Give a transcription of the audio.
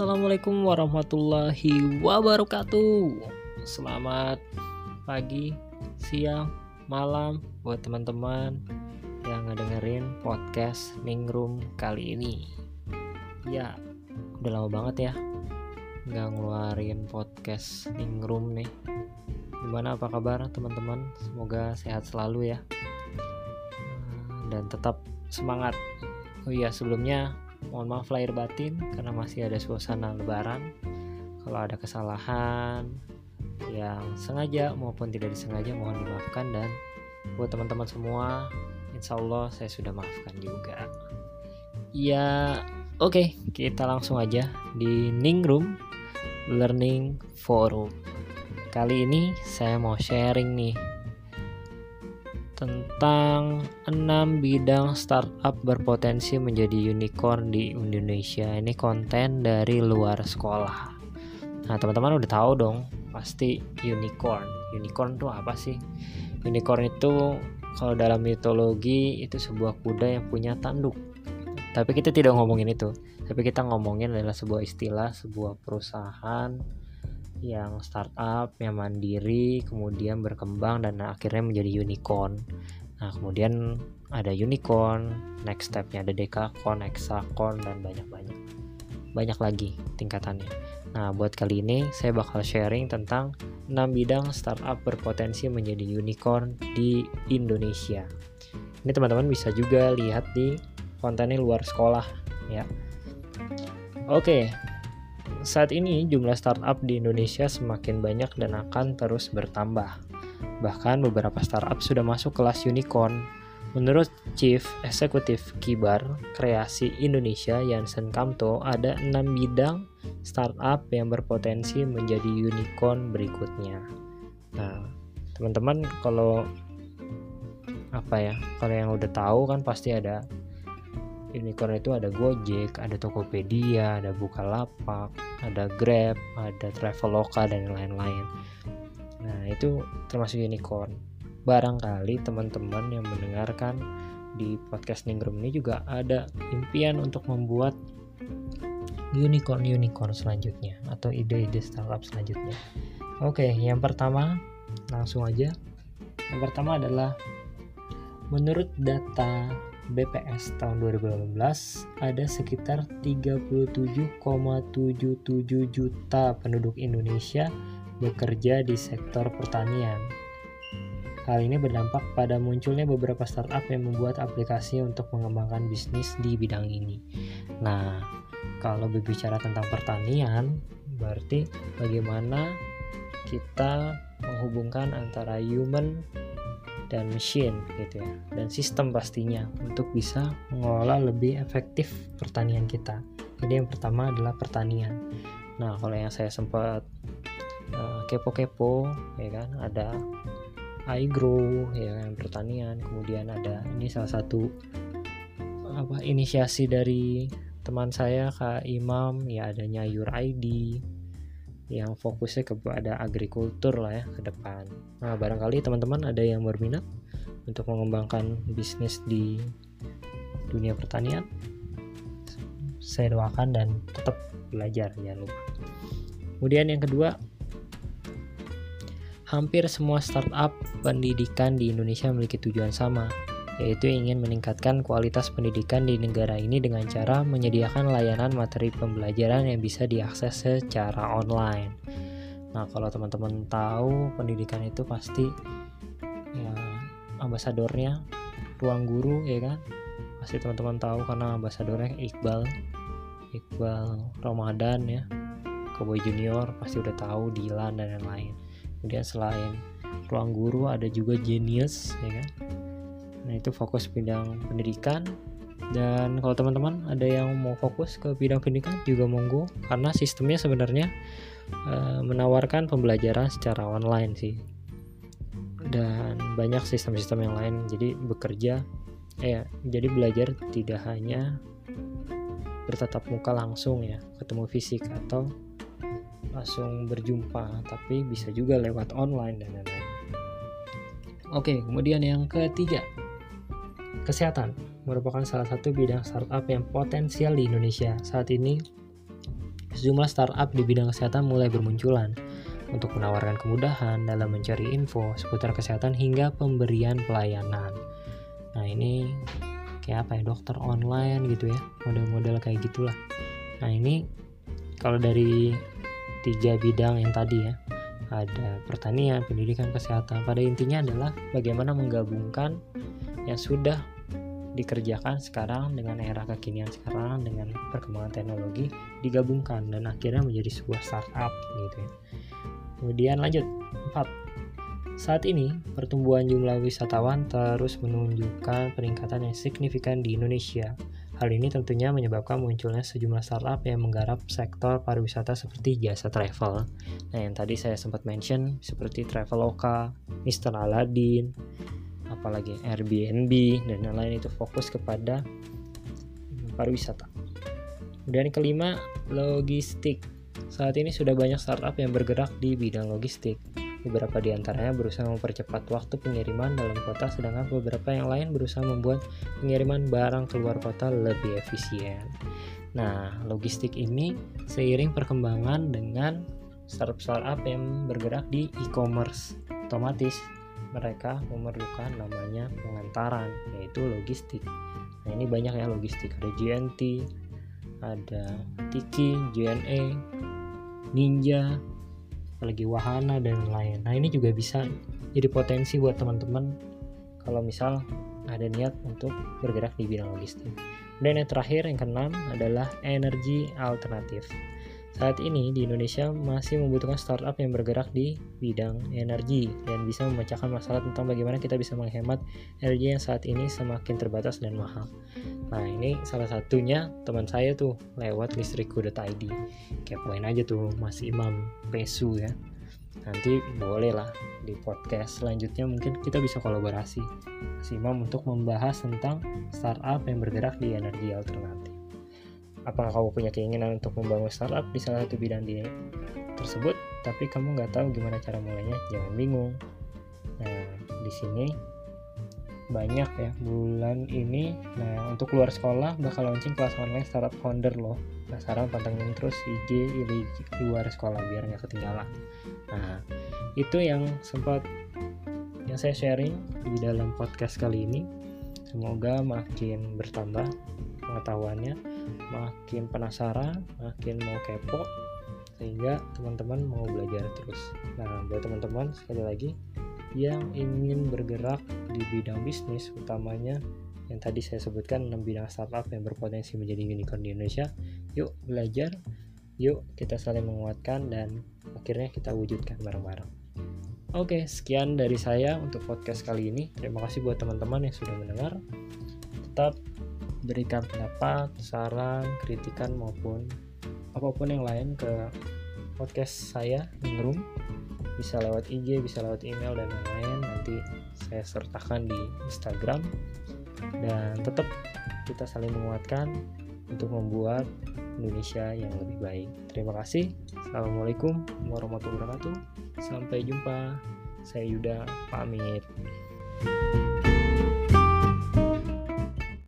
Assalamualaikum warahmatullahi wabarakatuh. Selamat pagi, siang, malam buat teman-teman yang ngedengerin podcast Ningrum kali ini. Ya, udah lama banget ya nggak ngeluarin podcast Ningrum nih. Gimana apa kabar teman-teman? Semoga sehat selalu ya. Dan tetap semangat. Oh iya, sebelumnya mohon maaf lahir batin karena masih ada suasana lebaran. Kalau ada kesalahan yang sengaja maupun tidak disengaja mohon dimaafkan. Dan buat teman-teman semua insya Allah saya sudah maafkan juga. Ya oke okay, kita langsung aja di Ningrum Learning Forum. Kali ini saya mau sharing nih tentang 6 bidang startup berpotensi menjadi unicorn di Indonesia. Ini konten dari luar sekolah. Nah, teman-teman udah tahu dong, pasti unicorn. Unicorn itu apa sih? Unicorn itu kalau dalam mitologi itu sebuah kuda yang punya tanduk. Tapi kita tidak ngomongin itu. Tapi kita ngomongin adalah sebuah istilah, sebuah perusahaan yang startup yang mandiri kemudian berkembang dan akhirnya menjadi unicorn. Nah kemudian ada unicorn next stepnya ada dekakon hexakon dan banyak-banyak. Banyak lagi tingkatannya. Nah buat kali ini saya bakal sharing tentang 6 bidang startup berpotensi menjadi unicorn di Indonesia. Ini teman-teman bisa juga lihat di kontennya luar sekolah ya. Oke saat ini jumlah startup di Indonesia semakin banyak dan akan terus bertambah. Bahkan beberapa startup sudah masuk kelas unicorn. Menurut Chief Executive Kibar Kreasi Indonesia Yansen Kamto, ada enam bidang startup yang berpotensi menjadi unicorn berikutnya. Nah, teman-teman kalau apa ya? Kalau yang udah tahu kan pasti ada unicorn itu ada Gojek, ada Tokopedia, ada Bukalapak, ada Grab, ada Traveloka dan lain-lain. Nah, itu termasuk unicorn. Barangkali teman-teman yang mendengarkan di podcast Ningrum ini juga ada impian untuk membuat unicorn-unicorn selanjutnya atau ide-ide startup selanjutnya. Oke, yang pertama langsung aja. Yang pertama adalah menurut data BPS tahun 2018 ada sekitar 37,77 juta penduduk Indonesia bekerja di sektor pertanian. Hal ini berdampak pada munculnya beberapa startup yang membuat aplikasi untuk mengembangkan bisnis di bidang ini. Nah, kalau berbicara tentang pertanian, berarti bagaimana kita menghubungkan antara human dan mesin gitu ya. Dan sistem pastinya untuk bisa mengelola lebih efektif pertanian kita. Jadi yang pertama adalah pertanian. Nah kalau yang saya sempat uh, kepo-kepo ya kan ada iGrow ya yang pertanian. Kemudian ada ini salah satu apa inisiasi dari teman saya Kak Imam ya adanya Your ID yang fokusnya kepada agrikultur lah ya ke depan. Nah, barangkali teman-teman ada yang berminat untuk mengembangkan bisnis di dunia pertanian. Saya doakan dan tetap belajar jangan lupa. Kemudian yang kedua, hampir semua startup pendidikan di Indonesia memiliki tujuan sama, yaitu ingin meningkatkan kualitas pendidikan di negara ini dengan cara menyediakan layanan materi pembelajaran yang bisa diakses secara online. Nah, kalau teman-teman tahu pendidikan itu pasti ya ambasadornya ruang guru ya kan? Pasti teman-teman tahu karena ambasadornya Iqbal Iqbal Ramadan ya. Cowboy Junior pasti udah tahu Dilan dan lain-lain. Kemudian selain ruang guru ada juga Genius ya kan? Nah, itu fokus bidang pendidikan. Dan kalau teman-teman ada yang mau fokus ke bidang pendidikan juga monggo karena sistemnya sebenarnya e, menawarkan pembelajaran secara online sih. Dan banyak sistem-sistem yang lain. Jadi bekerja eh jadi belajar tidak hanya bertatap muka langsung ya, ketemu fisik atau langsung berjumpa, tapi bisa juga lewat online dan lain-lain. Oke, kemudian yang ketiga, Kesehatan merupakan salah satu bidang startup yang potensial di Indonesia. Saat ini, Sejumlah startup di bidang kesehatan mulai bermunculan untuk menawarkan kemudahan dalam mencari info seputar kesehatan hingga pemberian pelayanan. Nah, ini kayak apa ya, dokter online gitu ya, model-model kayak gitulah. Nah, ini kalau dari tiga bidang yang tadi ya, ada pertanian, pendidikan, kesehatan. Pada intinya adalah bagaimana menggabungkan yang sudah dikerjakan sekarang dengan era kekinian sekarang dengan perkembangan teknologi digabungkan dan akhirnya menjadi sebuah startup gitu ya. Kemudian lanjut 4. Saat ini pertumbuhan jumlah wisatawan terus menunjukkan peningkatan yang signifikan di Indonesia. Hal ini tentunya menyebabkan munculnya sejumlah startup yang menggarap sektor pariwisata seperti jasa travel. Nah, yang tadi saya sempat mention seperti Traveloka, Mr. Aladdin, apalagi Airbnb dan lain-lain itu fokus kepada pariwisata. Dan kelima, logistik. Saat ini sudah banyak startup yang bergerak di bidang logistik. Beberapa di antaranya berusaha mempercepat waktu pengiriman dalam kota, sedangkan beberapa yang lain berusaha membuat pengiriman barang keluar kota lebih efisien. Nah, logistik ini seiring perkembangan dengan startup-startup yang bergerak di e-commerce, otomatis mereka memerlukan namanya pengantaran yaitu logistik. Nah ini banyak ya logistik ada GNT, ada Tiki, JNE, Ninja, apalagi Wahana dan lain. Nah ini juga bisa jadi potensi buat teman-teman kalau misal ada niat untuk bergerak di bidang logistik. Dan yang terakhir yang keenam adalah energi alternatif. Saat ini di Indonesia masih membutuhkan startup yang bergerak di bidang energi dan bisa memecahkan masalah tentang bagaimana kita bisa menghemat energi yang saat ini semakin terbatas dan mahal. Nah ini salah satunya teman saya tuh lewat listrikku.id. Kepoin aja tuh Mas Imam Pesu ya. Nanti boleh lah di podcast selanjutnya mungkin kita bisa kolaborasi Mas Imam untuk membahas tentang startup yang bergerak di energi alternatif apakah kamu punya keinginan untuk membangun startup di salah satu bidang di tersebut tapi kamu nggak tahu gimana cara mulainya jangan bingung. Nah di sini banyak ya bulan ini nah untuk luar sekolah bakal launching kelas online startup founder loh. Nah sekarang pantengin terus IG di luar sekolah biar nggak ketinggalan. Nah itu yang sempat yang saya sharing di dalam podcast kali ini. Semoga makin bertambah pengetahuannya makin penasaran makin mau kepo sehingga teman-teman mau belajar terus nah buat teman-teman sekali lagi yang ingin bergerak di bidang bisnis utamanya yang tadi saya sebutkan 6 bidang startup yang berpotensi menjadi unicorn di Indonesia yuk belajar yuk kita saling menguatkan dan akhirnya kita wujudkan bareng-bareng Oke, sekian dari saya untuk podcast kali ini. Terima kasih buat teman-teman yang sudah mendengar. Tetap berikan pendapat, saran, kritikan maupun apa pun yang lain ke podcast saya Ningrum bisa lewat IG, bisa lewat email dan lain-lain nanti saya sertakan di Instagram dan tetap kita saling menguatkan untuk membuat Indonesia yang lebih baik. Terima kasih. Assalamualaikum warahmatullahi wabarakatuh. Sampai jumpa. Saya Yuda pamit. thank you